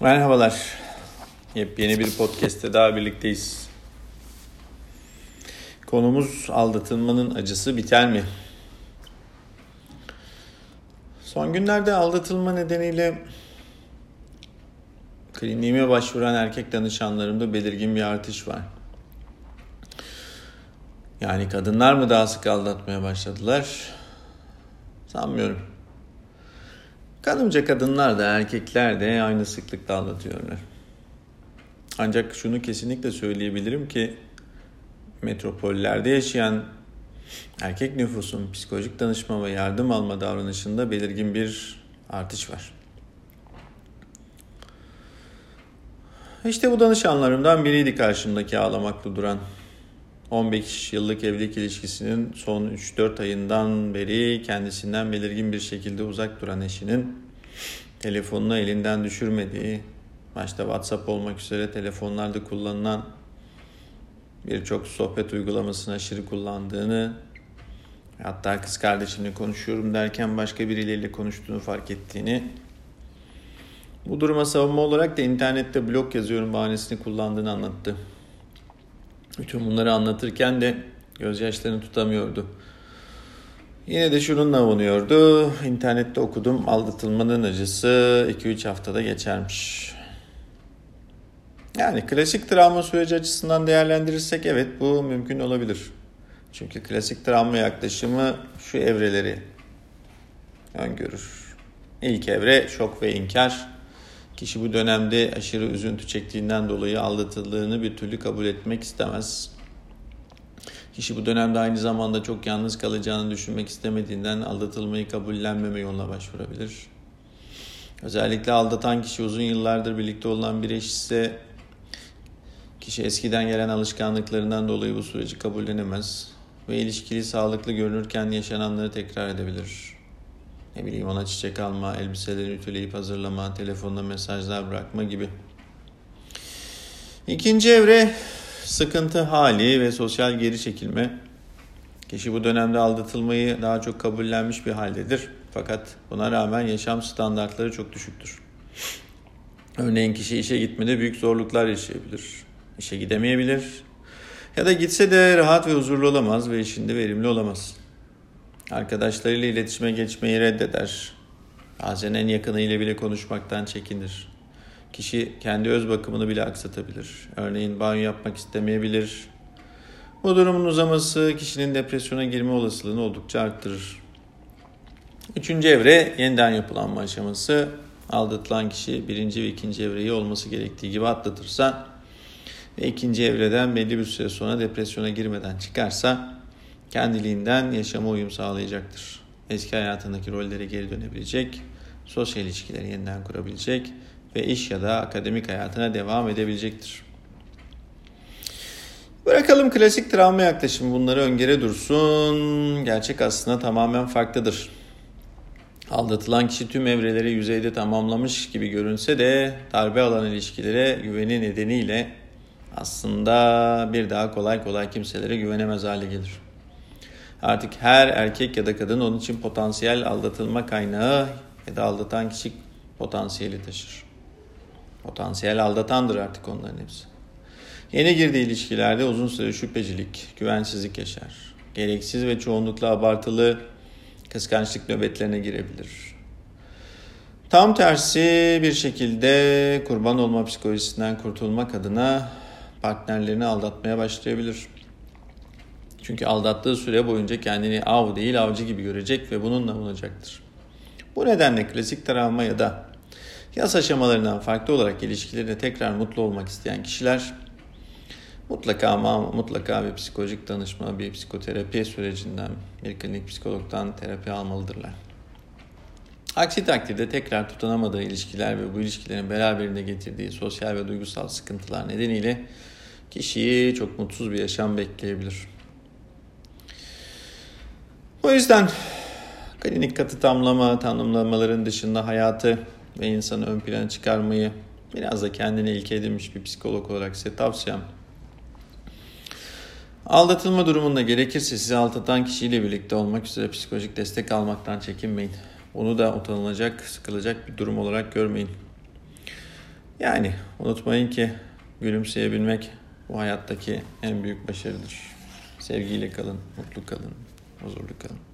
Merhabalar. Yepyeni bir podcast'te daha birlikteyiz. Konumuz aldatılmanın acısı biter mi? Son günlerde aldatılma nedeniyle kliniğime başvuran erkek danışanlarımda belirgin bir artış var. Yani kadınlar mı daha sık aldatmaya başladılar? Sanmıyorum. Kanımca kadınlar da erkekler de aynı sıklıkta aldatıyorlar. Ancak şunu kesinlikle söyleyebilirim ki metropollerde yaşayan erkek nüfusun psikolojik danışma ve yardım alma davranışında belirgin bir artış var. İşte bu danışanlarımdan biriydi karşımdaki ağlamaklı duran. 15 yıllık evlilik ilişkisinin son 3-4 ayından beri kendisinden belirgin bir şekilde uzak duran eşinin telefonunu elinden düşürmediği, başta WhatsApp olmak üzere telefonlarda kullanılan birçok sohbet uygulamasını aşırı kullandığını, hatta kız kardeşimle konuşuyorum derken başka birileriyle konuştuğunu fark ettiğini, bu duruma savunma olarak da internette blog yazıyorum bahanesini kullandığını anlattı. Bütün bunları anlatırken de gözyaşlarını tutamıyordu. Yine de şununla avunuyordu. İnternette okudum aldatılmanın acısı 2-3 haftada geçermiş. Yani klasik travma süreci açısından değerlendirirsek evet bu mümkün olabilir. Çünkü klasik travma yaklaşımı şu evreleri öngörür. İlk evre şok ve inkar. Kişi bu dönemde aşırı üzüntü çektiğinden dolayı aldatıldığını bir türlü kabul etmek istemez. Kişi bu dönemde aynı zamanda çok yalnız kalacağını düşünmek istemediğinden aldatılmayı kabullenmeme yoluna başvurabilir. Özellikle aldatan kişi uzun yıllardır birlikte olan bir eş ise kişi eskiden gelen alışkanlıklarından dolayı bu süreci kabullenemez ve ilişkili sağlıklı görünürken yaşananları tekrar edebilir. Ne bileyim ona çiçek alma, elbiselerini ütüleyip hazırlama, telefonda mesajlar bırakma gibi. İkinci evre sıkıntı hali ve sosyal geri çekilme. Kişi bu dönemde aldatılmayı daha çok kabullenmiş bir haldedir. Fakat buna rağmen yaşam standartları çok düşüktür. Örneğin kişi işe gitmede büyük zorluklar yaşayabilir. İşe gidemeyebilir. Ya da gitse de rahat ve huzurlu olamaz ve işinde verimli olamaz. Arkadaşlarıyla iletişime geçmeyi reddeder. Bazen en yakınıyla bile konuşmaktan çekinir. Kişi kendi öz bakımını bile aksatabilir. Örneğin banyo yapmak istemeyebilir. Bu durumun uzaması kişinin depresyona girme olasılığını oldukça arttırır. Üçüncü evre yeniden yapılanma aşaması. Aldatılan kişi birinci ve ikinci evreyi olması gerektiği gibi atlatırsa ve ikinci evreden belli bir süre sonra depresyona girmeden çıkarsa kendiliğinden yaşama uyum sağlayacaktır. Eski hayatındaki rolleri geri dönebilecek, sosyal ilişkileri yeniden kurabilecek ve iş ya da akademik hayatına devam edebilecektir. Bırakalım klasik travma yaklaşımı bunları öngere dursun. Gerçek aslında tamamen farklıdır. Aldatılan kişi tüm evreleri yüzeyde tamamlamış gibi görünse de darbe alan ilişkilere güveni nedeniyle aslında bir daha kolay kolay kimselere güvenemez hale gelir. Artık her erkek ya da kadın onun için potansiyel aldatılma kaynağı ya da aldatan kişi potansiyeli taşır. Potansiyel aldatandır artık onların hepsi. Yeni girdiği ilişkilerde uzun süre şüphecilik, güvensizlik yaşar. Gereksiz ve çoğunlukla abartılı kıskançlık nöbetlerine girebilir. Tam tersi bir şekilde kurban olma psikolojisinden kurtulmak adına partnerlerini aldatmaya başlayabilir. Çünkü aldattığı süre boyunca kendini av değil avcı gibi görecek ve bununla bulunacaktır. Bu nedenle klasik travma ya da yas aşamalarından farklı olarak ilişkilerine tekrar mutlu olmak isteyen kişiler mutlaka ama mutlaka bir psikolojik danışma, bir psikoterapi sürecinden, bir klinik psikologdan terapi almalıdırlar. Aksi takdirde tekrar tutunamadığı ilişkiler ve bu ilişkilerin beraberinde getirdiği sosyal ve duygusal sıkıntılar nedeniyle kişiyi çok mutsuz bir yaşam bekleyebilir. O yüzden klinik katı tamlama, tanımlamaların dışında hayatı ve insanı ön plana çıkarmayı biraz da kendine ilke edinmiş bir psikolog olarak size tavsiyem. Aldatılma durumunda gerekirse sizi aldatan kişiyle birlikte olmak üzere psikolojik destek almaktan çekinmeyin. Onu da utanılacak, sıkılacak bir durum olarak görmeyin. Yani unutmayın ki gülümseyebilmek bu hayattaki en büyük başarıdır. Sevgiyle kalın, mutlu kalın, huzurlu kalın.